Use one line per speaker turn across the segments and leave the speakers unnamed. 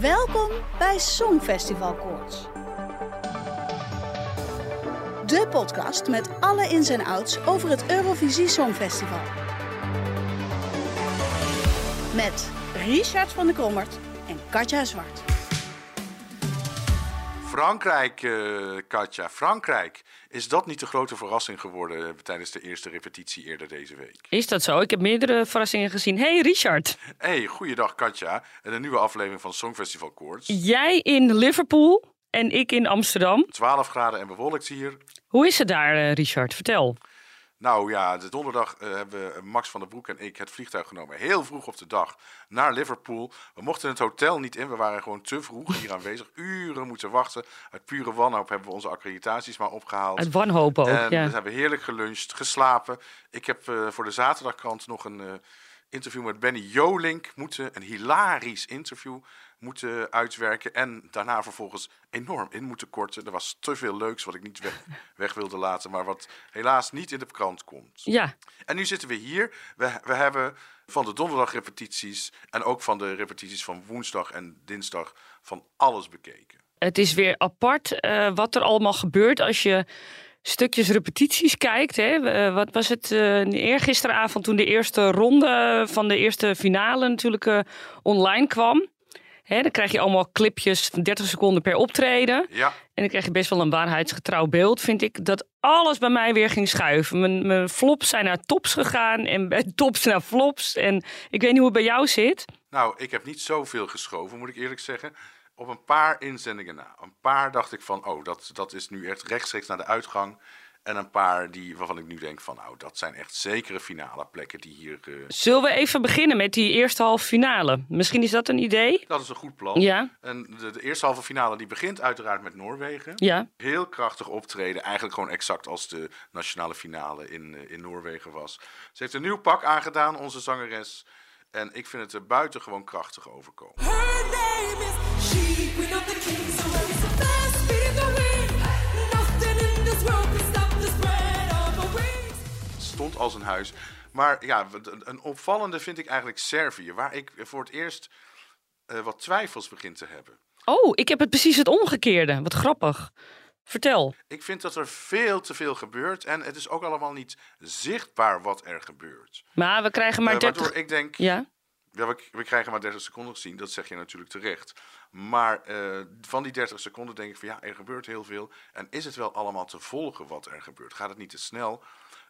Welkom bij Songfestival Koorts. De podcast met alle ins en outs over het Eurovisie Songfestival. Met Richard van der Krommert en Katja Zwart.
Frankrijk, eh, Katja, Frankrijk. Is dat niet de grote verrassing geworden eh, tijdens de eerste repetitie eerder deze week?
Is dat zo? Ik heb meerdere verrassingen gezien. Hey Richard,
Hey, goeiedag Katja. En een nieuwe aflevering van Songfestival Koorts.
jij in Liverpool en ik in Amsterdam.
12 graden en bewolkt hier.
Hoe is het daar, eh, Richard? Vertel.
Nou ja, de donderdag eh, hebben Max van der Broek en ik het vliegtuig genomen. Heel vroeg op de dag naar Liverpool. We mochten het hotel niet in. We waren gewoon te vroeg hier aanwezig. Uren moeten wachten. Uit pure wanhoop hebben we onze accreditaties maar opgehaald.
Uit wanhoop ook,
En
ja.
we hebben heerlijk geluncht, geslapen. Ik heb eh, voor de zaterdagkrant nog een eh, interview met Benny Jolink moeten. Een hilarisch interview moeten uitwerken. En daarna vervolgens enorm in moeten korten. Er was te veel leuks wat ik niet weg, weg wilde laten. Maar wat helaas niet in de krant komt.
Ja,
En nu zitten we hier. We, we hebben van de donderdag repetities. En ook van de repetities van woensdag en dinsdag. Van alles bekeken.
het is weer apart eh, wat er allemaal gebeurt als je stukjes repetities kijkt. Hè. Eh, wat was het eh eergisteravond toen de eerste ronde van de eerste finale natuurlijk eh, online kwam. Hè, dan krijg je allemaal clipjes van 30 seconden per optreden.
Ja.
En dan krijg je best wel een waarheidsgetrouw beeld, vind ik. Dat alles bij mij weer ging schuiven. Mijn, mijn flops zijn naar tops gegaan en bij tops naar flops. En ik weet niet hoe het bij jou zit.
Nou, ik heb niet zoveel geschoven, moet ik eerlijk zeggen. Op een paar inzendingen na. Een paar dacht ik van, oh, dat, dat is nu echt rechtstreeks naar de uitgang. En een paar die, waarvan ik nu denk van, nou, dat zijn echt zekere finale plekken die hier... eh,
Zullen we even beginnen met die eerste halve finale? Misschien is dat een idee?
dat is een goed plan.
Ja.
En de, de eerste halve finale die begint uiteraard met Noorwegen.
Ja.
Heel krachtig optreden. Eigenlijk gewoon exact als de nationale finale in, eh, in Noorwegen was. Ze heeft een nieuw pak aangedaan, onze zangeres. En ik vind het er buitengewoon krachtig overkomen.
Her name is
Stond als een huis. Maar ja, een opvallende vind ik eigenlijk Servië, waar ik voor het eerst eh, wat twijfels begin te hebben.
Oh, ik heb het precies het omgekeerde. Wat grappig. Vertel.
Ik vind dat er veel te veel gebeurt en het is ook allemaal niet zichtbaar wat er gebeurt.
Maar we krijgen maar
Eh,
30...
waardoor ik denk,
Ja?
Ja, we, we krijgen maar 30 seconden gezien, dat zeg je natuurlijk terecht. Maar eh, van die 30 seconden denk ik van ja, er gebeurt heel veel. En is het wel allemaal te volgen wat er gebeurt? Gaat het niet te snel?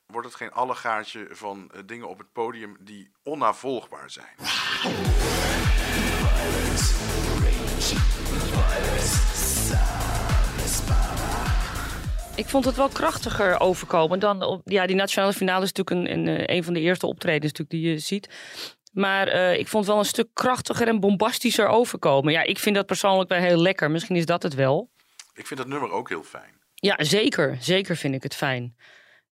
Wordt het geen allegaartje van eh, dingen op het podium die onnavolgbaar zijn?
Ik vond het wel krachtiger overkomen dan op. Ja, die nationale finale is natuurlijk een, een, eh, een van de eerste optredens natuurlijk die je ziet. Maar eh, ik vond het wel een stuk krachtiger en bombastischer overkomen. Ja, ik vind dat persoonlijk wel heel lekker. Misschien is dat het wel.
Ik vind dat nummer ook heel fijn.
Ja, zeker. Zeker vind ik het fijn.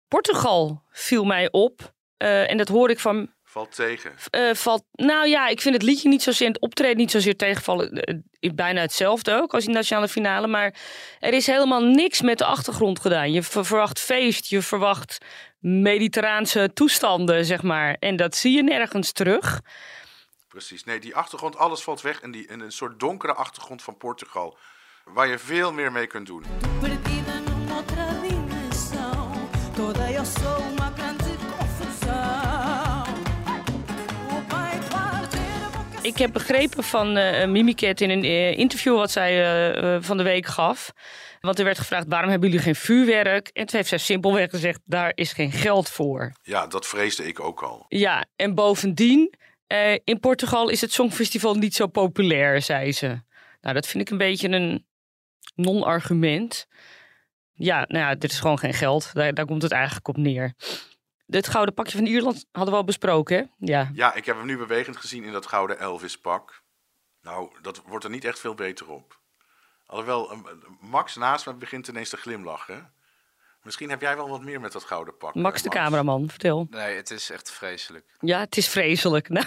Portugal viel mij op. eh, en dat hoor ik van
Valt tegen.
eh, valt. Nou ja, ik vind het liedje niet zozeer, het optreden niet zozeer tegenvallen. bijna hetzelfde ook als die nationale finale. Maar er is helemaal niks met de achtergrond gedaan. Je ver- verwacht feest, je verwacht mediterraanse toestanden, zeg maar. En dat zie je nergens terug.
Precies. Nee, die achtergrond, alles valt weg. En, die, en een soort donkere achtergrond van Portugal. Waar je veel meer mee kunt doen.
Ik heb begrepen van eh Mimiket in een eh, interview wat zij eh, van de week gaf. Want er werd gevraagd, waarom hebben jullie geen vuurwerk? En toen heeft zij simpelweg gezegd, daar is geen geld voor.
Ja, dat vreesde ik ook al.
Ja, en bovendien, in Portugal is het Songfestival niet zo populair, zei ze. Nou, dat vind ik een beetje een non-argument. Ja, nou ja, dit is gewoon geen geld. Daar, daar komt het eigenlijk op neer. Het gouden pakje van Ierland hadden we al besproken, hè? Ja.
Ja, ik heb hem nu bewegend gezien in dat gouden Elvis-pak. Nou, dat wordt er niet echt veel beter op. Alhoewel, eh, Max naast me begint ineens te glimlachen. Misschien heb jij wel wat meer met dat gouden pak.
Max
eh,
de cameraman, vertel.
Nee, het is echt vreselijk.
Ja, het is vreselijk. Nou,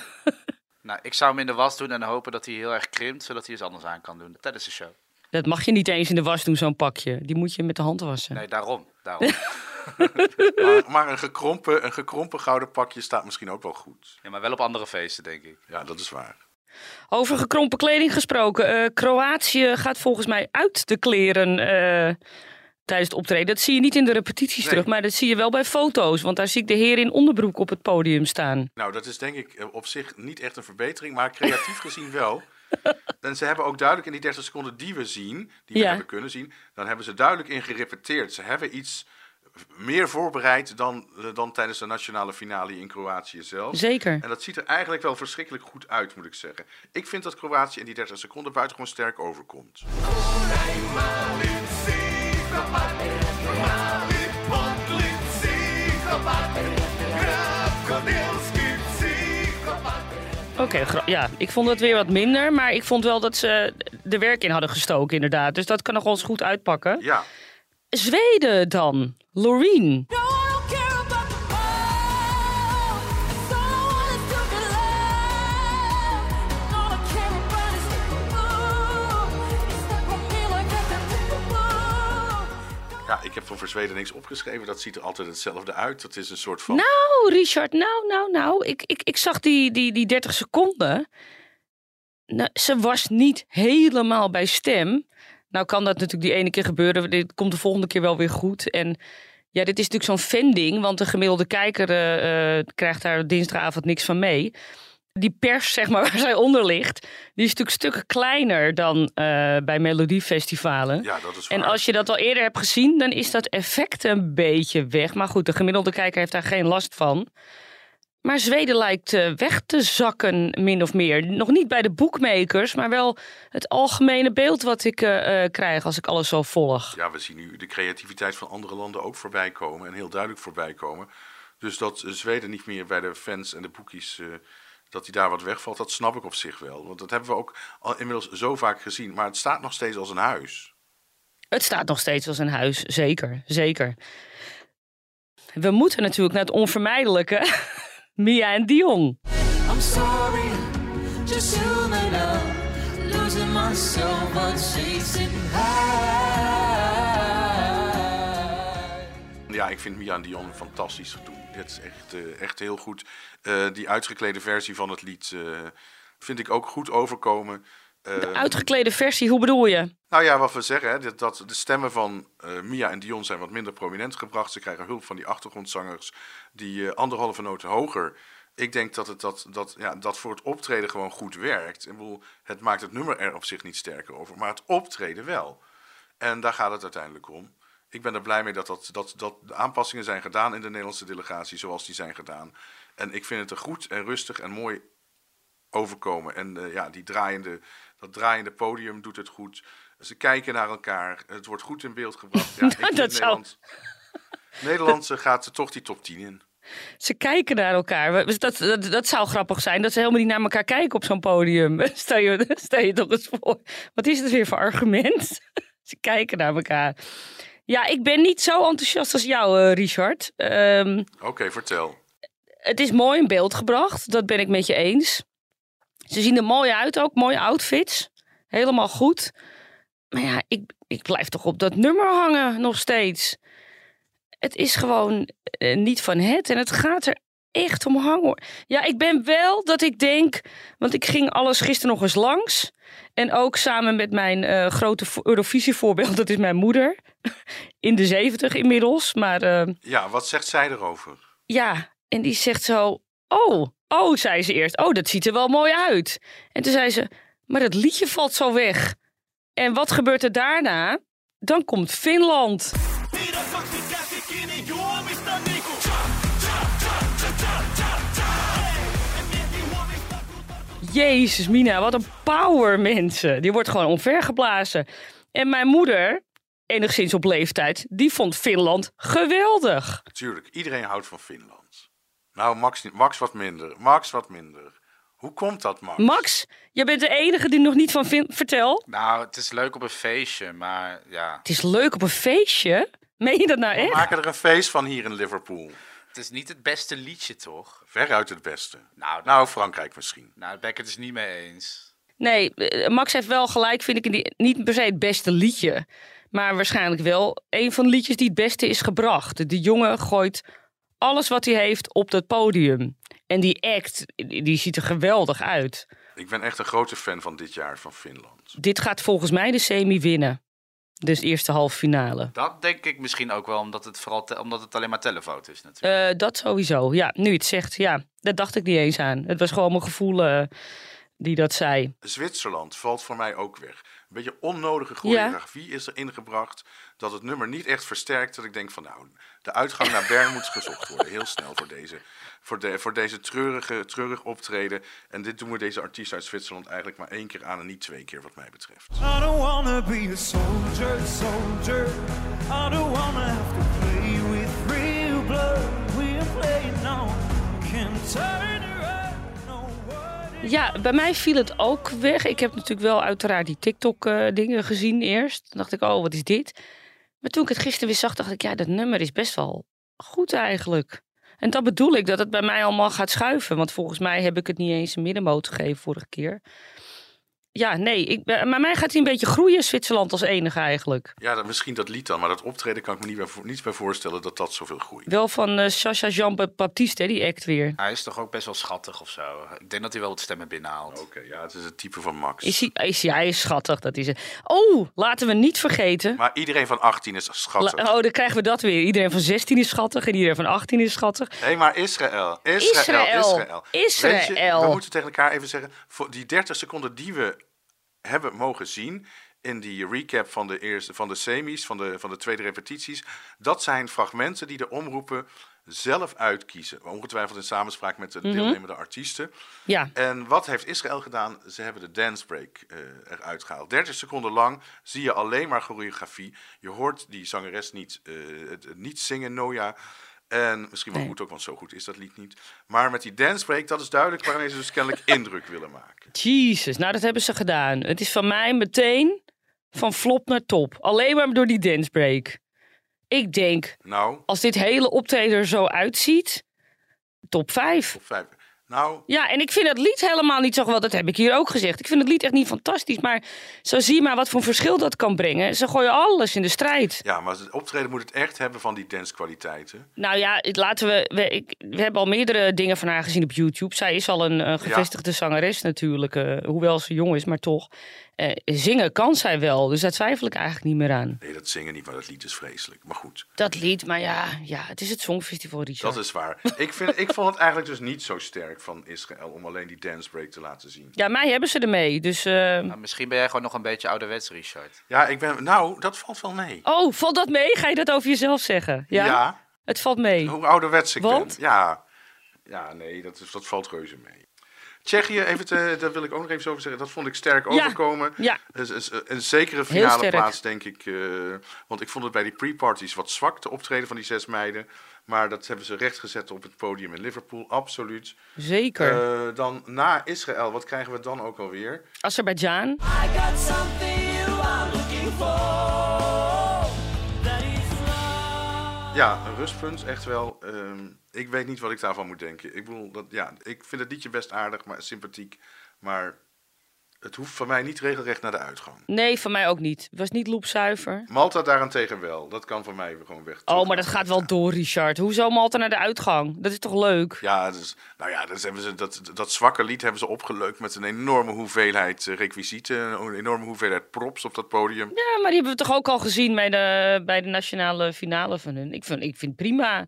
Nou, ik zou hem in de was doen en hopen dat hij heel erg krimpt, zodat hij iets anders aan kan doen tijdens de show.
dat mag je niet eens in de was doen, zo'n pakje. Die moet je met de hand wassen.
Nee, daarom. daarom.
Maar, maar een, gekrompen, een gekrompen gouden pakje staat misschien ook wel goed.
Ja, maar wel op andere feesten, denk ik.
Ja, dat is waar.
Over gekrompen kleding gesproken. eh, Kroatië gaat volgens mij uit de kleren eh, tijdens het optreden. Dat zie je niet in de repetities
Nee.
terug, maar dat zie je wel bij foto's. Want daar zie ik de heer in onderbroek op het podium staan.
Nou, dat is denk ik eh, op zich niet echt een verbetering, maar creatief gezien wel. En ze hebben ook duidelijk in die 30 seconden die we zien, die we
Ja.
hebben kunnen zien, dan hebben ze duidelijk in gerepeteerd. Ze hebben iets meer voorbereid dan, dan tijdens de nationale finale in Kroatië zelf.
Zeker.
En dat ziet er eigenlijk wel verschrikkelijk goed uit, moet ik zeggen. Ik vind dat Kroatië in die 30 seconden buitengewoon sterk overkomt.
Oké, ja, ik vond het weer wat minder. Maar ik vond wel dat ze er werk in hadden gestoken, inderdaad. Dus dat kan nog ons goed uitpakken.
Ja,
Zweden dan. Loreen.
Ja, ik heb voor Zweden niks opgeschreven. Dat ziet er altijd hetzelfde uit. Dat is een soort van...
Nou, Richard, nou, nou, nou. Ik, ik, ik zag die, die, die 30 seconden. Nou, ze was niet helemaal bij stem. Nou kan dat natuurlijk die ene keer gebeuren. Dit komt de volgende keer wel weer goed. En ja, dit is natuurlijk zo'n vending. Want de gemiddelde kijker eh, eh, krijgt daar dinsdagavond niks van mee. Die pers, zeg maar, waar zij onder ligt... die is natuurlijk stukken kleiner dan eh, bij melodiefestivalen.
Ja, dat is waar.
En als je dat al eerder hebt gezien, dan is dat effect een beetje weg. Maar goed, de gemiddelde kijker heeft daar geen last van. Maar Zweden lijkt eh, weg te zakken, min of meer. Nog niet bij de boekmakers, maar wel het algemene beeld wat ik eh, eh, krijg als ik alles zo volg.
Ja, we zien nu de creativiteit van andere landen ook voorbij komen. En heel duidelijk voorbij komen. Dus dat Zweden niet meer bij de fans en de boekies... dat hij daar wat wegvalt, dat snap ik op zich wel. Want dat hebben we ook al inmiddels zo vaak gezien. Maar het staat nog steeds als een huis.
Het staat nog steeds als een huis, zeker, zeker. We moeten natuurlijk naar het onvermijdelijke. Mia en Dion.
I'm sorry, just human up. Losing myself, but chasing high.
Ja, ik vind Mia en Dion fantastisch doen. Het is echt, eh, echt heel goed. Eh, die uitgeklede versie van het lied eh, vind ik ook goed overkomen. Eh,
De uitgeklede versie, hoe bedoel je?
Nou ja, wat we zeggen, hè, dat, dat de stemmen van eh, Mia en Dion zijn wat minder prominent gebracht. Ze krijgen hulp van die achtergrondzangers die eh, anderhalve noot hoger. Ik denk dat, het, dat, dat, ja, dat voor het optreden gewoon goed werkt. Ik bedoel, het maakt het nummer er op zich niet sterker over, maar het optreden wel. En daar gaat het uiteindelijk om. Ik ben er blij mee dat, dat, dat, dat de aanpassingen zijn gedaan in de Nederlandse delegatie zoals die zijn gedaan. En ik vind het er goed en rustig en mooi overkomen. En ja, die draaiende, dat draaiende podium doet het goed. Ze kijken naar elkaar. Het wordt goed in beeld gebracht. Ja, vind
Dat zou-
Nederlandse gaat toch die top 10 in.
Ze kijken naar elkaar. Dat, dat, dat zou grappig zijn, dat ze helemaal niet naar elkaar kijken op zo'n podium. Stel je, stel je toch eens voor. Wat is het weer voor argument? Ze kijken naar elkaar. Ja, ik ben niet zo enthousiast als jou, eh, Richard. Ehm,
Oké, vertel.
het is mooi in beeld gebracht, dat ben ik met je eens. Ze zien er mooi uit ook, mooie outfits. Helemaal goed. Maar ja, ik, ik blijf toch op dat nummer hangen nog steeds. Het is gewoon eh, niet van het en het gaat er echt om hangen. hoor. Ja, ik ben wel dat ik denk, want ik ging alles gisteren nog eens langs. En ook samen met mijn eh, grote vo- Eurovisie-voorbeeld, dat is mijn moeder. In de zeventig inmiddels, maar... eh,
Ja, wat zegt zij erover?
ja, en die zegt zo: Oh, oh, zei ze eerst. Oh, dat ziet er wel mooi uit. En toen zei ze: Maar dat liedje valt zo weg. En wat gebeurt er daarna? Dan komt Finland. Jezus, Mina, wat een power, mensen. Die wordt gewoon omvergeblazen. En mijn moeder, enigszins op leeftijd, die vond Finland geweldig.
Natuurlijk, iedereen houdt van Finland. Nou, Max, niet- Max wat minder. Max wat minder. Hoe komt dat, Max?
Max, jij bent de enige die nog niet van vin- Vertel.
Nou, het is leuk op een feestje, maar ja.
Het is leuk op een feestje. Meen je dat nou
We
echt?
maken er een feest van hier in Liverpool.
Het is niet het beste liedje, toch?
Veruit het beste.
Nou,
Nou, Frankrijk misschien.
nou daar ben ik het dus niet mee eens.
Nee, eh, Max heeft wel gelijk, vind ik, in die, niet per se het beste liedje. Maar waarschijnlijk wel een van de liedjes die het beste is gebracht. De jongen gooit alles wat hij heeft op dat podium. En die act, die ziet er geweldig uit.
Ik ben echt een grote fan van dit jaar van Finland.
Dit gaat volgens mij de semi winnen. Dus de eerste halve finale.
Dat denk ik misschien ook wel, omdat het, vooral te- omdat het alleen maar telefoto is natuurlijk.
Eh, dat sowieso. Ja, nu het zegt, ja. Daar dacht ik niet eens aan. Het was gewoon mijn gevoel eh, die dat zei.
Zwitserland valt voor mij ook weg. Een beetje onnodige choreografie is er ingebracht. Dat het nummer niet echt versterkt. Dat ik denk van nou, de uitgang naar Bern moet gezocht worden. Heel snel voor deze, voor de, voor deze treurige, treurig optreden. En dit doen we deze artiest uit Zwitserland eigenlijk maar één keer aan en niet twee keer wat mij betreft.
I don't wanna be a soldier, soldier. I don't wanna have to play with real blood. Playing now. Can't turn
Ja, bij mij viel het ook weg. Ik heb natuurlijk wel uiteraard die TikTok-dingen gezien eerst. Toen dacht ik, oh, wat is dit? Maar toen ik het gisteren weer zag, dacht ik, ja, dat nummer is best wel goed eigenlijk. En dat bedoel ik, dat het bij mij allemaal gaat schuiven. Want volgens mij heb ik het niet eens een middenmoot gegeven vorige keer. Ja, nee, ik, bij bij mij gaat hij een beetje groeien, Zwitserland als enige eigenlijk.
Ja, dat, misschien dat lied dan. Maar dat optreden kan ik me niet bij, voor- niet bij voorstellen dat dat zoveel groeit.
Wel van eh Sacha Jean-Baptiste, hè, die act weer.
Hij is toch ook best wel schattig of zo. Ik denk dat hij wel wat stemmen binnenhaalt.
Oké, ja, het is het type van Max.
Is hij, is hij, hij is schattig, dat is het. Oh, laten we niet vergeten.
Maar iedereen van 18 is schattig.
La- Oh, dan krijgen we dat weer. Iedereen van 16 is schattig en iedereen van 18 is schattig.
Hé, maar Israël. Israël.
Israël.
Israël. Weet je,
Israël.
we moeten tegen elkaar even zeggen, voor die 30 seconden die we hebben mogen zien in die recap van de, eerste, van de semis, van de, van de tweede repetities, dat zijn fragmenten die de omroepen zelf uitkiezen. Ongetwijfeld in samenspraak met
Mhm.
de deelnemende artiesten.
Ja,
En wat heeft Israël gedaan? Ze hebben de dance break eh, eruit gehaald. 30 seconden lang zie je alleen maar choreografie. Je hoort die zangeres niet, eh, het niet zingen, Noja. En misschien wel
Nee.
goed ook, want zo goed is dat lied niet. Maar met die dance break, dat is duidelijk waarmee ze dus kennelijk indruk willen maken.
Jesus. Nou, dat hebben ze gedaan. Het is van mij meteen van flop naar top. Alleen maar door die dance break. Ik denk,
Nou,
als dit hele optreden er zo uitziet, top 5.
op vijf. Nou,
Ja, en ik vind het lied helemaal niet zo geweldig. Dat heb ik hier ook gezegd. Ik vind het lied echt niet fantastisch. Maar zo zie je maar wat voor verschil dat kan brengen. Ze gooien alles in de strijd.
ja, maar het optreden moet het echt hebben van die dancekwaliteiten.
Nou ja, het- laten we. We, ik, we hebben al meerdere dingen van haar gezien op YouTube. Zij is al een, gevestigde zangeres natuurlijk. eh, hoewel ze jong is, maar toch. Eh, zingen kan zij wel. Dus daar twijfel ik eigenlijk niet meer aan.
Nee, dat zingen niet, maar dat lied is vreselijk. Maar goed,
Dat lied, maar ja, ja het is het Songfestival, Richard.
dat is waar. ik, vind, ik vond het eigenlijk dus niet zo sterk van Israël om alleen die dance break te laten zien.
Ja, mij hebben ze ermee. Dus. eh,
Nou, misschien ben jij gewoon nog een beetje ouderwets, Richard.
Ja, ik ben. Nou, dat valt wel mee.
Oh, valt dat mee? Ga je dat over jezelf zeggen? Ja.
ja
Het valt mee.
hoe ouderwets ik
Want?
ben. Ja, ja nee, dat, is, dat valt reuze mee. Tsjechië, even te, daar wil ik ook nog even over zeggen. Dat vond ik sterk
Ja.
overkomen.
Ja.
Een, een, een zekere finale plaats, denk ik. eh, want ik vond het bij die pre-parties wat zwak, de optreden van die zes meiden. Maar dat hebben ze rechtgezet op het podium in Liverpool, absoluut.
Zeker.
Eh, dan na Israël, wat krijgen we dan ook alweer?
Azerbeidzjan.
I got something you are looking for. That is love.
Ja, een rustpunt, echt wel. Ehm, ik weet niet wat ik daarvan moet denken. Ik bedoel, dat, ja, ik vind het liedje best aardig, maar sympathiek. Maar het hoeft van mij niet regelrecht naar de uitgang.
Nee, van mij ook niet. Het was niet loopzuiver.
Malta daarentegen wel. Dat kan van mij gewoon weg.
Oh, maar dat gaat wel door, Richard. Hoezo Malta naar de uitgang? Dat is toch leuk?
Ja, dus, nou ja, dus hebben ze dat, dat zwakke lied hebben ze opgeleukt met een enorme hoeveelheid eh, requisieten. Een enorme hoeveelheid props op dat podium.
Ja, maar die hebben we toch ook al gezien bij de, bij de nationale finale van hun. Ik vind, ik vind prima.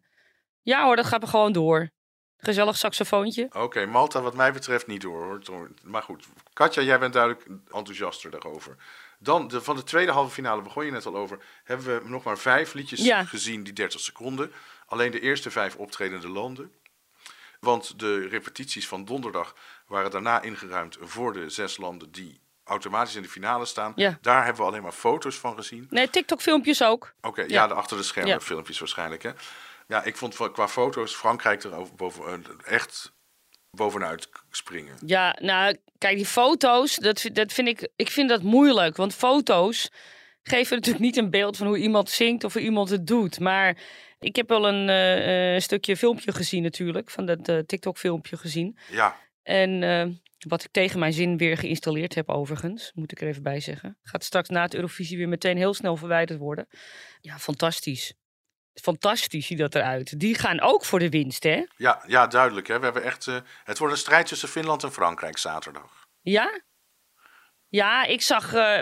Ja hoor, dat gaat er gewoon door. Gezellig saxofoontje.
Oké, Malta wat mij betreft niet door hoor. Maar goed, Katja, jij bent duidelijk enthousiaster daarover. Dan, de, van de tweede halve finale begon je net al over. Hebben we nog maar vijf liedjes
Ja.
gezien die 30 seconden. Alleen de eerste vijf optredende landen. Want de repetities van donderdag waren daarna ingeruimd voor de zes landen die automatisch in de finale staan.
Ja.
Daar hebben we alleen maar foto's van gezien.
Nee, TikTok-filmpjes ook.
Oké, ja.
Ja.
de achter de schermen filmpjes waarschijnlijk. Hè? Ja, ik vond qua foto's Frankrijk er boven, eh, echt bovenuit springen.
Ja, nou, kijk, die foto's, dat, dat vind ik, ik vind dat moeilijk. Want foto's geven natuurlijk niet een beeld van hoe iemand zingt of hoe iemand het doet. Maar ik heb wel een eh, eh, stukje filmpje gezien natuurlijk, van dat TikTok-filmpje gezien.
Ja,
En wat ik tegen mijn zin weer geïnstalleerd heb overigens, moet ik er even bij zeggen. Gaat straks na het Eurovisie weer meteen heel snel verwijderd worden. Ja, fantastisch. Fantastisch ziet dat eruit. Die gaan ook voor de winst, hè?
ja, ja duidelijk. Hè. We hebben echt, eh, het wordt een strijd tussen Finland en Frankrijk zaterdag.
Ja? Ja, ik zag. eh,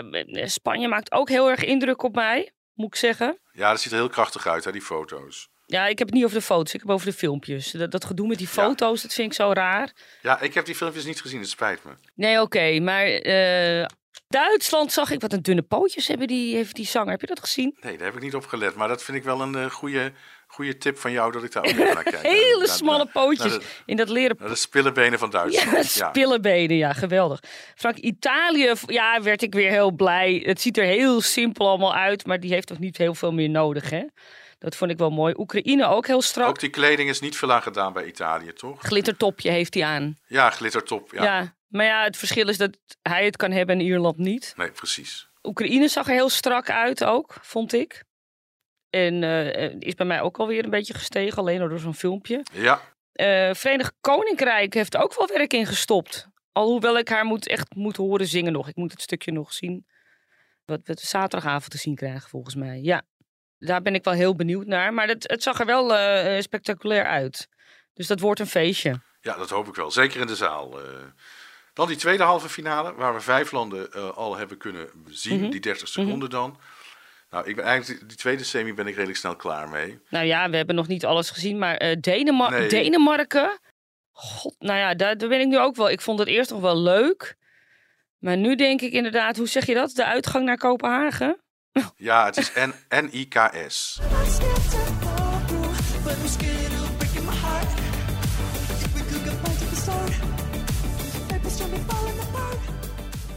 Spanje maakt ook heel erg indruk op mij, moet ik zeggen.
Ja, dat ziet er heel krachtig uit, hè, die foto's.
Ja, ik heb het niet over de foto's, ik heb over de filmpjes. Dat, dat gedoe met die foto's, dat vind ik zo raar.
Ja, ik heb die filmpjes niet gezien, het spijt me.
Nee, oké, maar eh, Duitsland zag ik wat een dunne pootjes hebben die, heeft die zanger. Heb je dat gezien?
Nee, daar heb ik niet op gelet. Maar dat vind ik wel een eh, goede, goede tip van jou dat ik daar ook naar kijk.
Hele
Naar-
smalle
naar-
pootjes
naar de-
in dat leren
de spillebenen van Duitsland. Ja,
spillebenen, ja, geweldig. Frank, Italië, ja, werd ik weer heel blij. Het ziet er heel simpel allemaal uit, maar die heeft toch niet heel veel meer nodig, hè? Dat vond ik wel mooi. Oekraïne ook heel strak.
Ook die kleding is niet veel aan gedaan bij Italië, toch?
Glittertopje heeft hij aan.
Ja, glittertop. Ja.
Ja. Maar ja, het verschil is dat hij het kan hebben en Ierland niet.
Nee, precies.
Oekraïne zag er heel strak uit ook, vond ik. En eh, is bij mij ook alweer een beetje gestegen, alleen door zo'n filmpje.
Ja,
Eh Verenigd Koninkrijk heeft ook wel werk in gestopt. Alhoewel ik haar moet, echt moet horen zingen nog. Ik moet het stukje nog zien. Wat we zaterdagavond te zien krijgen, volgens mij. Ja, daar ben ik wel heel benieuwd naar. Maar het, het zag er wel eh, spectaculair uit. Dus dat wordt een feestje.
ja, dat hoop ik wel. Zeker in de zaal. Dan die tweede halve finale, waar we vijf landen eh, al hebben kunnen zien.
Mhm.
Die 30 seconden dan. Nou, ik ben eigenlijk die tweede semi ben ik redelijk snel klaar mee.
Nou ja, we hebben nog niet alles gezien. Maar eh,
Nee.
Denemarken. God, nou ja, daar, daar ben ik nu ook wel. Ik vond het eerst nog wel leuk. Maar nu denk ik inderdaad, hoe zeg je dat? De uitgang naar Kopenhagen?
Ja, het is N N-I-K-S.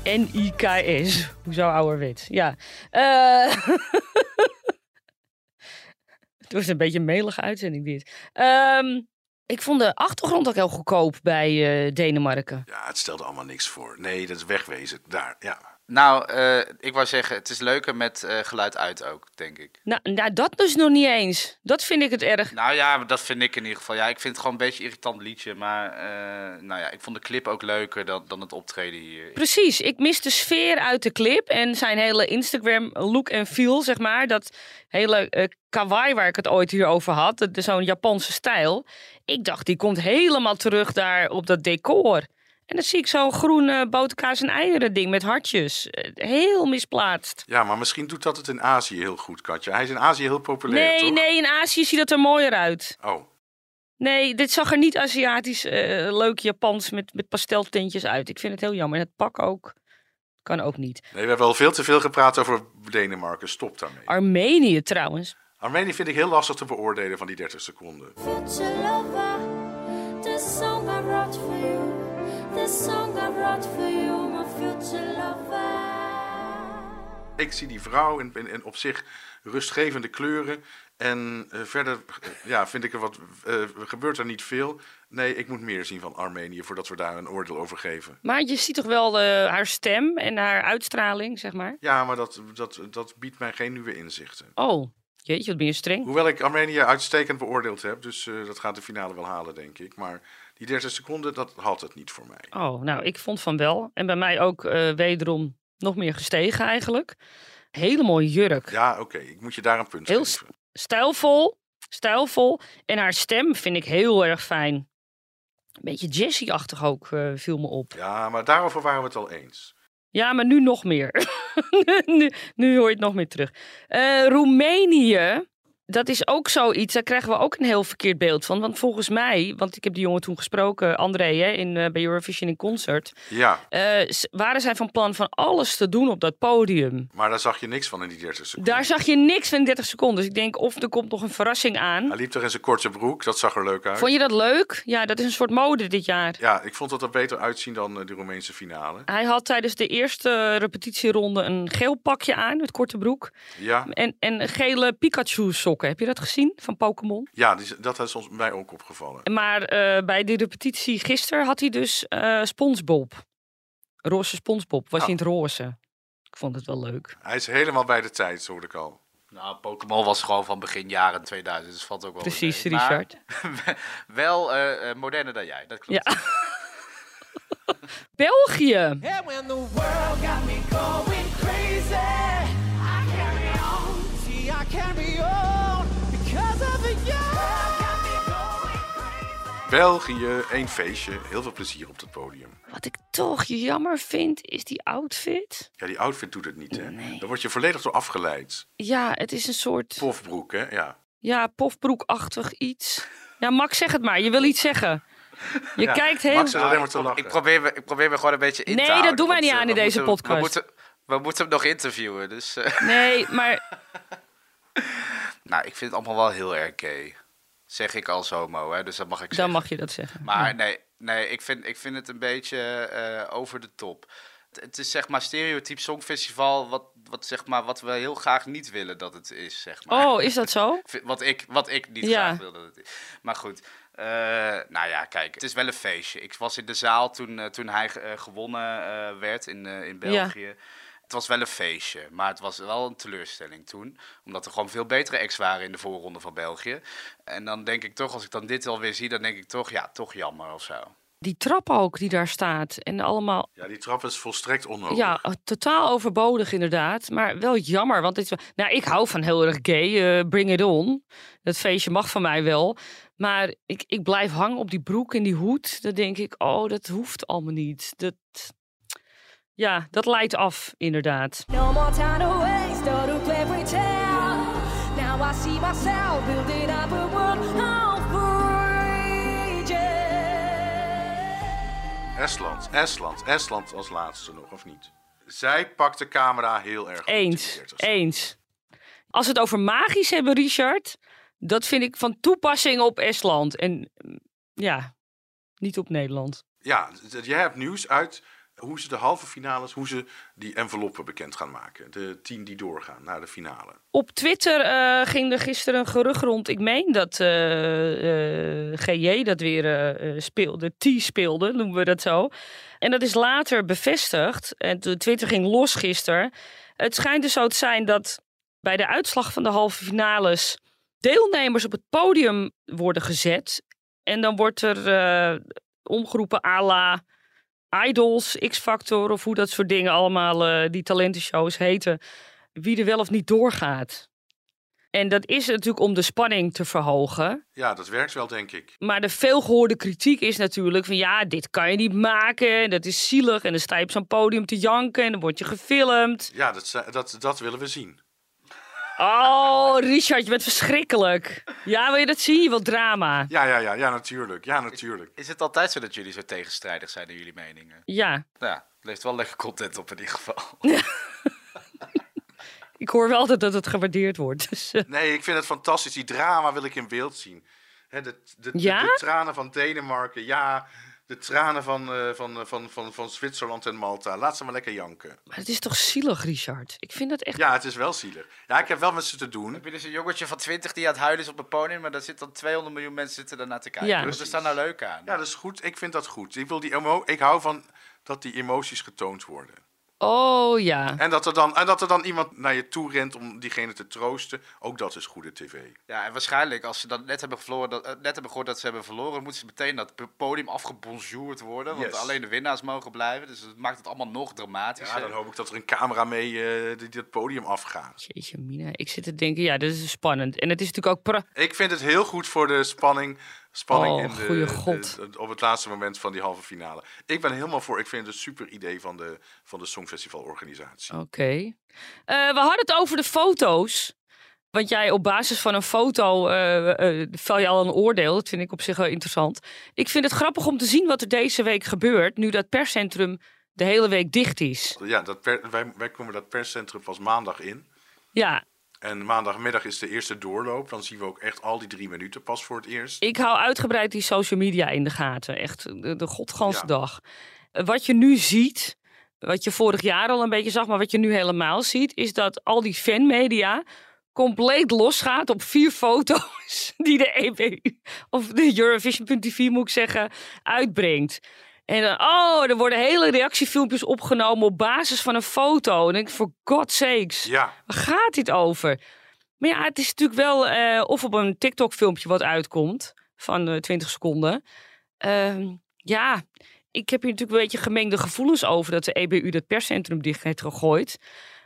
N-I-K-S. Hoezo? Ja. Eh, het was een beetje een melige uitzending dit. Ehm, ik vond de achtergrond ook heel goedkoop bij eh, Denemarken.
Ja, het stelde allemaal niks voor. Nee, dat is wegwezen. Daar, ja.
Nou, eh, ik wou zeggen, het is leuker met eh, geluid uit ook, denk ik.
Nou, nou, dat dus nog niet eens. Dat vind ik het erg.
Nou ja, dat vind ik in ieder geval. Ja, ik vind het gewoon een beetje een irritant liedje. Maar eh, nou ja, ik vond de clip ook leuker dan, dan het optreden hier.
Precies, ik mis de sfeer uit de clip en zijn hele Instagram look en feel, zeg maar. Dat hele kawaii waar ik het ooit hier over had, zo'n Japanse stijl. Ik dacht, die komt helemaal terug daar op dat decor. En dan zie ik zo'n groene boterkaas en eieren ding met hartjes. Eh, Heel misplaatst.
Ja, maar misschien doet dat het in Azië heel goed, Katja. Hij is in Azië heel populair,
Nee,
toch?
nee, in Azië ziet het er mooier uit.
Oh,
Nee, dit zag er niet Aziatisch eh, leuk Japans met, met pasteltintjes uit. Ik vind het heel jammer. En het pak ook. Kan ook niet.
nee, we hebben al veel te veel gepraat over Denemarken. Stop daarmee.
Armenië trouwens.
Armenië vind ik heel lastig te beoordelen van die 30 seconden.
Future lover, this song I wrote for you. This song I wrote for you, my future lover.
Ik zie die vrouw in, in, in op zich rustgevende kleuren. En eh, verder eh, ja, vind ik er wat. eh, gebeurt er niet veel. Nee, ik moet meer zien van Armenië voordat we daar een oordeel over geven.
Maar je ziet toch wel eh, haar stem en haar uitstraling, zeg maar.
Ja, maar dat, dat, dat biedt mij geen nieuwe inzichten.
Oh, jeetje, wat ben je streng.
Hoewel ik Armenië uitstekend beoordeeld heb, dus eh, dat gaat de finale wel halen, denk ik. Maar die 30 seconden, dat had het niet voor mij.
Oh, nou, ik vond van wel. En bij mij ook eh, wederom nog meer gestegen eigenlijk. Hele mooie jurk.
Ja, oké, ik moet je daar een punt
Heel
geven.
Stijlvol, stijlvol. En haar stem vind ik heel erg fijn. Een beetje Jessie-achtig ook, eh, viel me op.
Ja, maar daarover waren we het al eens.
Ja, maar nu nog meer. nu, nu hoor je het nog meer terug. Eh, Roemenië, dat is ook zoiets. Daar krijgen we ook een heel verkeerd beeld van. Want volgens mij, want ik heb die jongen toen gesproken, André, hè, in, eh, bij Eurovision in Concert.
Ja,
s- waren zij van plan van alles te doen op dat podium.
maar daar zag je niks van in die 30 seconden.
Daar zag je niks van 30 seconden. Dus ik denk, of er komt nog een verrassing aan.
Hij liep toch in zijn korte broek, dat zag er leuk uit.
Vond je dat leuk? Ja, dat is een soort mode dit jaar.
Ja, ik vond dat er beter uitzien dan eh, de Roemeense finale.
Hij had tijdens de eerste repetitieronde een geel pakje aan met korte broek.
Ja,
En, en gele Pikachu-sokken. Heb je dat gezien van Pokémon?
Ja, die, dat is ons, mij ook opgevallen.
Maar eh, bij de repetitie gisteren had hij dus eh SpongeBob. Roze SpongeBob. Was
Oh.
hij in het roze. Ik vond het wel leuk.
Hij is helemaal bij de tijd, zo hoorde ik al.
Nou, Pokémon was gewoon van begin jaren 2000, dus valt ook wel
Precies,
mee. Maar
Richard.
wel eh, moderner dan jij, dat klopt.
Ja. België.
België, één feestje. Heel veel plezier op het podium.
Wat ik toch jammer vind, is die outfit.
Ja, die outfit doet het niet, hè?
Nee.
Daar word je volledig door afgeleid.
Ja, het is een soort
Pofbroek, hè? Ja.
ja, pofbroekachtig iets. Ja, Max, zeg het maar. Je wil iets zeggen. Je
Ja,
kijkt heel...
Max is alleen maar
ik,
te lachen.
ik, probeer me, ik probeer me gewoon een beetje in
Nee,
te
dat
houden,
doen wij niet
eh,
aan in
we
deze
moeten-
podcast.
We moeten, we moeten hem nog interviewen, dus... eh,
Nee, maar
nou, ik vind het allemaal wel heel erg gay. Zeg ik als homo, hè, dus dat mag ik
dan
zeggen.
mag je dat zeggen.
Maar nee, nee ik, vind, ik vind het een beetje eh, over de top. Het, het is zeg maar stereotyp songfestival wat, wat, zeg maar, wat we heel graag niet willen dat het is, zeg maar.
Oh, is dat zo?
Wat ik, wat ik niet
Ja.
graag wil dat het is. Maar goed, eh, nou ja, kijk, het is wel een feestje. Ik was in de zaal toen, eh, toen hij gewonnen werd in, in België. Het was wel een feestje, maar het was wel een teleurstelling toen. Omdat er gewoon veel betere acts waren in de voorronde van België. En dan denk ik toch, als ik dan dit alweer zie, dan denk ik toch, ja, toch jammer of zo.
Die trap ook die daar staat. En allemaal,
Ja, die trap is volstrekt onnodig.
ja, totaal overbodig inderdaad. Maar wel jammer, want dit nou, ik hou van heel erg gay. eh, bring it on. Dat feestje mag van mij wel. Maar ik, ik blijf hangen op die broek en die hoed. Dan denk ik, oh, dat hoeft allemaal niet. Dat, ja, dat leidt af, inderdaad.
No more time to waste or to play pretend. Now I see myself building up a world of rage.
Estland, Estland, Estland als laatste nog, of niet? Zij pakt de camera heel erg
Eens,
die 30
eens. Als we het over magisch hebben, Richard, dat vind ik van toepassing op Estland. En mm, ja, niet op Nederland.
Ja, jij hebt nieuws uit hoe ze de halve finales, hoe ze die enveloppen bekend gaan maken. De tien die doorgaan naar de finale.
Op Twitter eh, ging er gisteren een gerucht rond. Ik meen dat eh, eh, GJ dat weer speelde. T speelde, noemen we dat zo. En dat is later bevestigd. En Twitter ging los gisteren. Het schijnt dus zo te zijn dat bij de uitslag van de halve finales deelnemers op het podium worden gezet. En dan wordt er omgeroepen à la Idols, X-Factor of hoe dat soort dingen allemaal, eh, die talentenshows heten wie er wel of niet doorgaat. En dat is natuurlijk om de spanning te verhogen.
Ja, dat werkt wel, denk ik.
Maar de veelgehoorde kritiek is natuurlijk van ja, dit kan je niet maken. Dat is zielig. En dan sta je op zo'n podium te janken en dan word je gefilmd.
Ja, dat, dat, dat willen we zien.
Oh, Richard, je bent verschrikkelijk. Ja, wil je dat zien? Je wilt drama.
Ja, ja, ja, ja, natuurlijk. Ja, natuurlijk.
Is het altijd zo dat jullie zo tegenstrijdig zijn in jullie meningen?
Ja,
Nou ja, het levert wel lekker content op in ieder geval.
ik hoor wel altijd dat het gewaardeerd wordt. Dus, eh,
Nee, ik vind het fantastisch. Die drama wil ik in beeld zien. Hè, de, de, de-
Ja?
de tranen van Denemarken, ja. De tranen van, eh, van, eh, van, van, van Zwitserland en Malta. Laat ze maar lekker janken.
maar het is toch zielig, Richard? Ik vind dat echt...
Ja, het is wel zielig. Ja, ik heb wel met ze te doen.
Heb je dus een jongetje van 20 die aan het huilen is op het podium, maar daar zitten dan 200 miljoen mensen zitten daarnaar te kijken.
Ja.
Dus er staan nou leuk aan.
Ja, dat is goed. Ik vind dat goed. Ik, wil die emo ik hou van dat die emoties getoond worden.
Oh ja.
En dat, er dan, en dat er dan iemand naar je toe rent om diegene te troosten. Ook dat is goede tv.
Ja, en waarschijnlijk als ze dan net hebben, verloren, dat, eh, net hebben gehoord dat ze hebben verloren, moeten ze meteen dat podium afgebonjourd worden. Want
Yes.
alleen de winnaars mogen blijven. Dus dat maakt het allemaal nog dramatischer.
Ja, dan hoop ik dat er een camera mee eh die het podium afgaat.
Jeetje, Mina. Ik zit te denken, ja, dit is spannend. En het is natuurlijk ook... pra-
Ik vind het heel goed voor de spanning, spanning
Oh,
in de,
god.
de- de- op het laatste moment van die halve finale. Ik ben helemaal voor. Ik vind het een super idee van de, van de Songfestivalorganisatie.
Oké. Eh, we hadden het over de foto's. Want jij op basis van een foto eh eh, vel je al een oordeel. Dat vind ik op zich wel interessant. Ik vind het grappig om te zien wat er deze week gebeurt. Nu dat perscentrum de hele week dicht is.
Ja, dat per- wij, wij komen dat perscentrum pas maandag in.
Ja,
En maandagmiddag is de eerste doorloop. Dan zien we ook echt al die drie minuten pas voor het eerst.
ik hou uitgebreid die social media in de gaten. Echt de, de godganse dag. Wat je nu ziet, wat je vorig jaar al een beetje zag, maar wat je nu helemaal ziet, is dat al die fanmedia compleet losgaat op vier foto's die de EBU, of de Eurovision.tv moet ik zeggen, uitbrengt. En dan, oh, er worden hele reactiefilmpjes opgenomen op basis van een foto. En denk ik, voor God's sakes,
Ja,
waar gaat dit over? Maar ja, het is natuurlijk wel eh, of op een TikTok-filmpje wat uitkomt van eh, 20 seconden. Ehm, ja, ik heb hier natuurlijk een beetje gemengde gevoelens over dat de EBU dat perscentrum dicht heeft gegooid.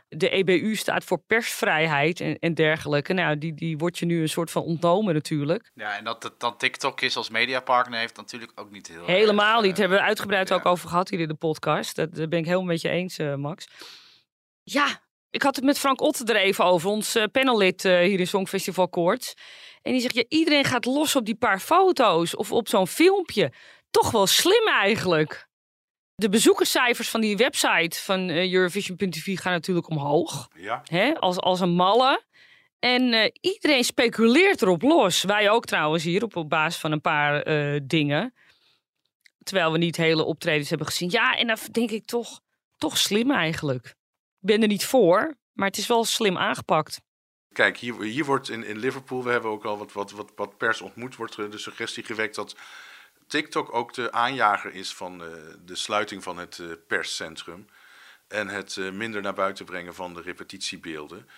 De EBU staat voor persvrijheid en, en dergelijke. Nou, die, die wordt je nu een soort van ontnomen natuurlijk.
Ja, en dat het dan TikTok is als mediapartner heeft natuurlijk ook niet heel
Helemaal
erg,
niet.
eh,
hebben we uitgebreid
ja.
ook over gehad hier in de podcast. Dat, daar ben ik helemaal met je eens, eh, Max. Ja, ik had het met Frank Otten er even over, ons eh, panellid eh, hier in Songfestival Koorts. En die zegt, ja, iedereen gaat los op die paar foto's of op zo'n filmpje. Toch wel slim eigenlijk. De bezoekerscijfers van die website van eh, Eurovision.tv gaan natuurlijk omhoog.
ja.
Hè, als, als een malle. En eh, iedereen speculeert erop los. Wij ook trouwens hier op, op basis van een paar eh, dingen. Terwijl we niet hele optredens hebben gezien. Ja, en dan denk ik toch, toch slim eigenlijk. Ik ben er niet voor, maar het is wel slim aangepakt.
Kijk, hier, hier wordt in, in Liverpool, we hebben ook al wat, wat, wat, wat pers ontmoet, wordt de suggestie gewekt dat TikTok ook de aanjager is van eh, de sluiting van het eh, perscentrum. En het eh, minder naar buiten brengen van de repetitiebeelden.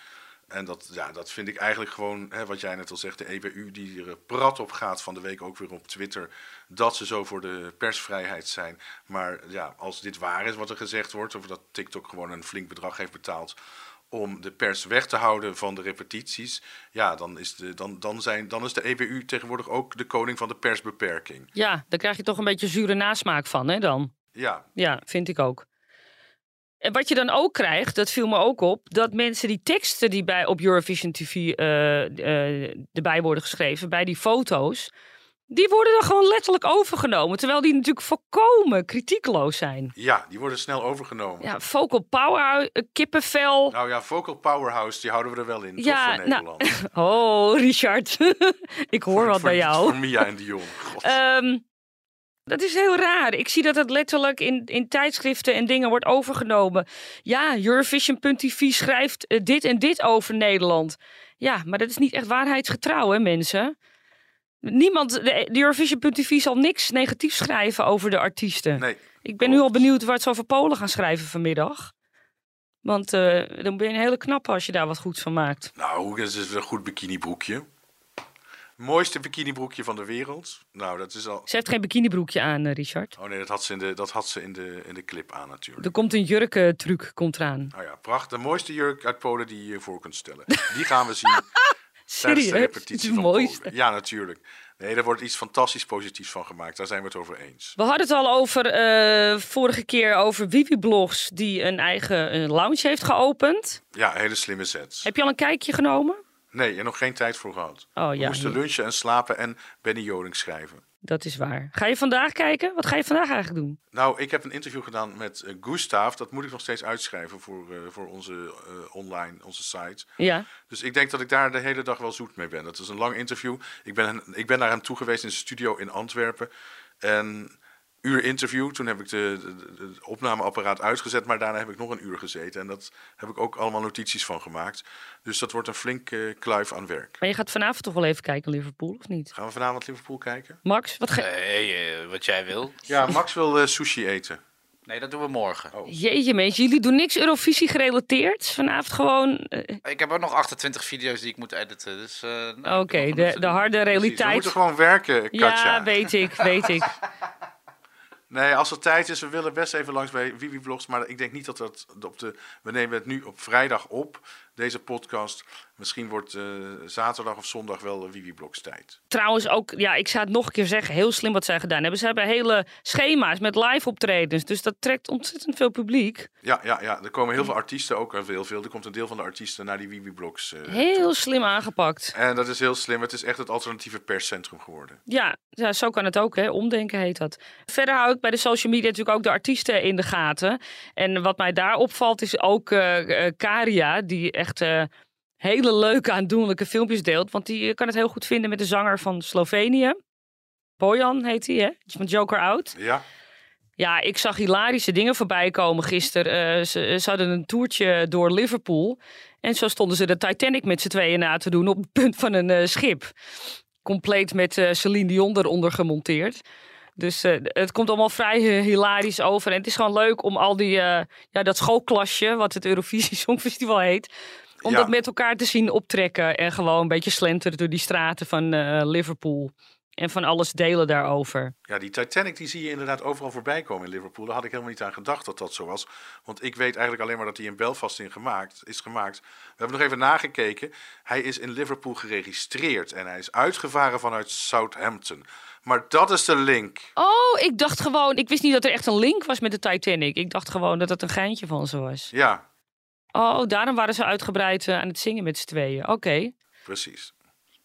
En dat, ja, dat vind ik eigenlijk gewoon, hè, wat jij net al zegt, de EBU die er prat op gaat van de week ook weer op Twitter. Dat ze zo voor de persvrijheid zijn. Maar ja, als dit waar is wat er gezegd wordt, of dat TikTok gewoon een flink bedrag heeft betaald om de pers weg te houden van de repetities, ja, dan is de, dan, dan zijn, dan is de EBU tegenwoordig ook de koning van de persbeperking.
Ja, daar krijg je toch een beetje zure nasmaak van, hè dan?
Ja,
Ja, vind ik ook. En wat je dan ook krijgt, dat viel me ook op, dat mensen die teksten die bij op Eurovision TV eh, eh, erbij worden geschreven, bij die foto's, die worden dan gewoon letterlijk overgenomen. Terwijl die natuurlijk volkomen kritiekloos zijn.
ja, die worden snel overgenomen.
Ja, vocal power, eh, kippenvel.
Nou ja, Vocal Powerhouse, die houden we er wel in, toch,
Ja,
voor
nou,
Nederland.
Oh, Richard. ik hoor wat
Voor-
bij jou.
Voor Mia en Dion. God.
Ehm, dat is heel raar. Ik zie dat het letterlijk in, in tijdschriften en dingen wordt overgenomen. Ja, Eurovision.tv schrijft eh, dit en dit over Nederland. Ja, maar dat is niet echt waarheidsgetrouw, hè, mensen? Niemand, de, Eurovision.tv zal niks negatiefs schrijven over de artiesten.
nee,
Ik ben nu al benieuwd wat ze over Polen gaan schrijven vanmiddag. Want eh, dan ben je een hele knappe als je daar wat goeds van maakt.
nou, dat is een goed bikinibroekje. Mooiste bikinibroekje van de wereld. Nou, dat is al...
Ze heeft geen bikinibroekje aan, eh, Richard.
Oh nee, dat had ze in de, dat had ze in de, in de clip aan natuurlijk.
Er komt een jurkentruc komt eraan.
Nou ja, prachtig. De mooiste jurk uit Polen die je je voor kunt stellen. Die gaan we zien tijdens de
Serieus? Het is
repetitie
het
van
mooiste.
Polen. Ja, natuurlijk. Nee, er wordt iets fantastisch positiefs van gemaakt. Daar zijn we het over eens.
We hadden het al over eh, vorige keer over Vivi Blogs die een eigen eh, lounge heeft geopend.
Ja, hele slimme sets.
Heb je al een kijkje genomen?
Nee, er nog geen tijd voor gehad.
Oh
we
ja,
moesten
hier.
lunchen en slapen en Benny Joling schrijven.
Dat is waar. Ga je vandaag kijken? Wat ga je vandaag eigenlijk doen?
Nou, ik heb een interview gedaan met eh, Gustav. Dat moet ik nog steeds uitschrijven voor, eh, voor onze eh, online, onze site.
Ja,
Dus ik denk dat ik daar de hele dag wel zoet mee ben. Dat is een lang interview. Ik ben, ik ben naar hem toe geweest in zijn studio in Antwerpen. En uur interview. Toen heb ik de, de, de- het opnameapparaat uitgezet. Maar daarna heb ik nog een uur gezeten. En dat heb ik ook allemaal notities van gemaakt. Dus dat wordt een flink eh, kluif aan werk.
maar je gaat vanavond toch wel even kijken Liverpool, of niet?
Gaan we vanavond Liverpool kijken?
Max, wat ga
Nee, eh, wat jij wil.
Ja, Max wil eh, sushi eten.
Nee, dat doen we morgen.
Jeetje mensen, jullie doen niks Eurovisie gerelateerd? Vanavond gewoon...
Ik heb ook nog 28 video's die ik moet editen. Dus, eh, nou,
Oké, de, de harde
We
realiteit.
moeten gewoon werken, Katja.
Ja, weet ik, weet ik.
Nee, als er tijd is, we willen best even langs bij Vivi Vlogs. Maar ik denk niet dat dat op de. We nemen het nu op vrijdag op, deze podcast. Misschien wordt eh, zaterdag of zondag wel Vivi Vlogs tijd.
Trouwens ook, ja, ik zou het nog een keer zeggen, heel slim wat zij gedaan hebben. Ze hebben hele schema's met live optredens, dus dat trekt ontzettend veel publiek.
Ja, ja, ja. Er komen heel veel artiesten, ook heel veel. Er komt een deel van de artiesten naar die Vivi Vlogs. eh,
Heel slim aangepakt.
En dat is heel slim. Het is echt het alternatieve perscentrum geworden.
Ja, ja, zo kan het ook, hè. Omdenken heet dat. Verder hou ik bij de social media natuurlijk ook de artiesten in de gaten. En wat mij daar opvalt is ook eh eh, Karia, die echt eh, hele leuke, aandoenlijke filmpjes deelt. Want die eh, kan het heel goed vinden met de zanger van Slovenië. Bojan heet hij, hè? Is van Joker Out.
Ja,
Ja, ik zag hilarische dingen voorbij komen gisteren. Eh, ze, ze hadden een toertje door Liverpool. En zo stonden ze de Titanic met z'n tweeën na te doen op het punt van een schip. Compleet met eh, Celine Dion eronder gemonteerd. Dus eh, het komt allemaal vrij eh, hilarisch over. En het is gewoon leuk om al die, eh, ja, dat schoolklasje, wat het Eurovisie Songfestival heet, om
Ja.
dat met elkaar te zien optrekken. En gewoon een beetje slenteren door die straten van Liverpool. En van alles delen daarover.
Ja, die Titanic die zie je inderdaad overal voorbij komen in Liverpool. Daar had ik helemaal niet aan gedacht dat dat zo was. Want ik weet eigenlijk alleen maar dat hij in Belfast in gemaakt, is gemaakt. We hebben nog even nagekeken. Hij is in Liverpool geregistreerd en hij is uitgevaren vanuit Southampton. Maar dat is de link.
Oh, ik dacht gewoon, ik wist niet dat er echt een link was met de Titanic. Ik dacht gewoon dat het een geintje van ze was.
Ja,
Oh, daarom waren ze uitgebreid eh, aan het zingen met z'n tweeën. Oké.
precies.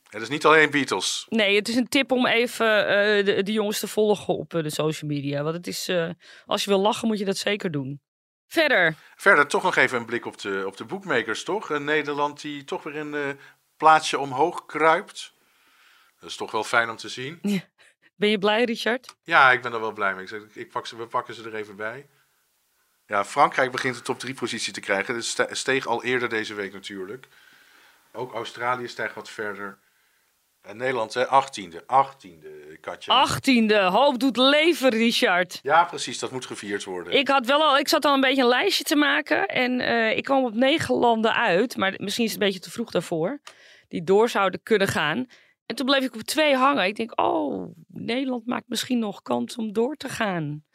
Het is niet alleen Beatles.
Nee, het is een tip om even eh, de, de jongens te volgen op eh, de social media. Want het is, eh, als je wil lachen, moet je dat zeker doen. Verder.
Verder toch nog even een blik op de, op de boekmakers, toch? Een Nederland die toch weer een plaatsje omhoog kruipt. Dat is toch wel fijn om te zien.
Ben je blij, Richard?
Ja, ik ben er wel blij mee. Ik zeg, ik pak ze, we pakken ze er even bij. Ja, Frankrijk begint de top 3 positie te krijgen. Dat ste- steeg al eerder deze week natuurlijk. Ook Australië stijgt wat verder. En Nederland, hè, 18e. 18e, Katja.
Achttiende. Hoop doet leven, Richard.
Ja, precies. Dat moet gevierd worden.
Ik, had wel al, ik zat al een beetje een lijstje te maken. En eh, ik kwam op negen landen uit. Maar misschien is het een beetje te vroeg daarvoor. Die door zouden kunnen gaan. En toen bleef ik op twee hangen. Ik denk, oh, Nederland maakt misschien nog kans om door te gaan.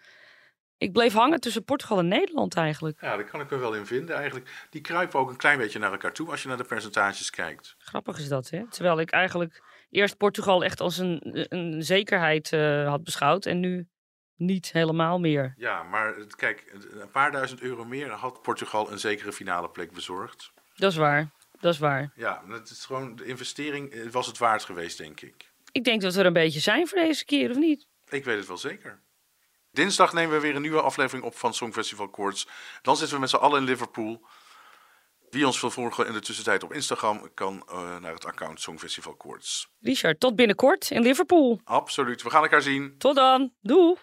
Ik bleef hangen tussen Portugal en Nederland eigenlijk.
Ja, daar kan ik me wel in vinden eigenlijk. Die kruipen ook een klein beetje naar elkaar toe als je naar de percentages kijkt.
Grappig is dat, hè? Terwijl ik eigenlijk eerst Portugal echt als een, een zekerheid eh, had beschouwd. En nu niet helemaal meer.
Ja, maar kijk, een paar duizend euro meer had Portugal een zekere finale plek bezorgd.
Dat is waar. Dat is waar.
Ja, het is gewoon, de investering eh, was het waard geweest, denk ik.
Ik denk dat we er een beetje zijn voor deze keer, of niet?
Ik weet het wel zeker. Dinsdag nemen we weer een nieuwe aflevering op van Songfestival Koorts. Dan zitten we met z'n allen in Liverpool. Wie ons wil volgen in de tussentijd op Instagram kan eh, naar het account Songfestival Koorts.
Richard, tot binnenkort in Liverpool.
Absoluut, we gaan elkaar zien.
Tot dan. Doei.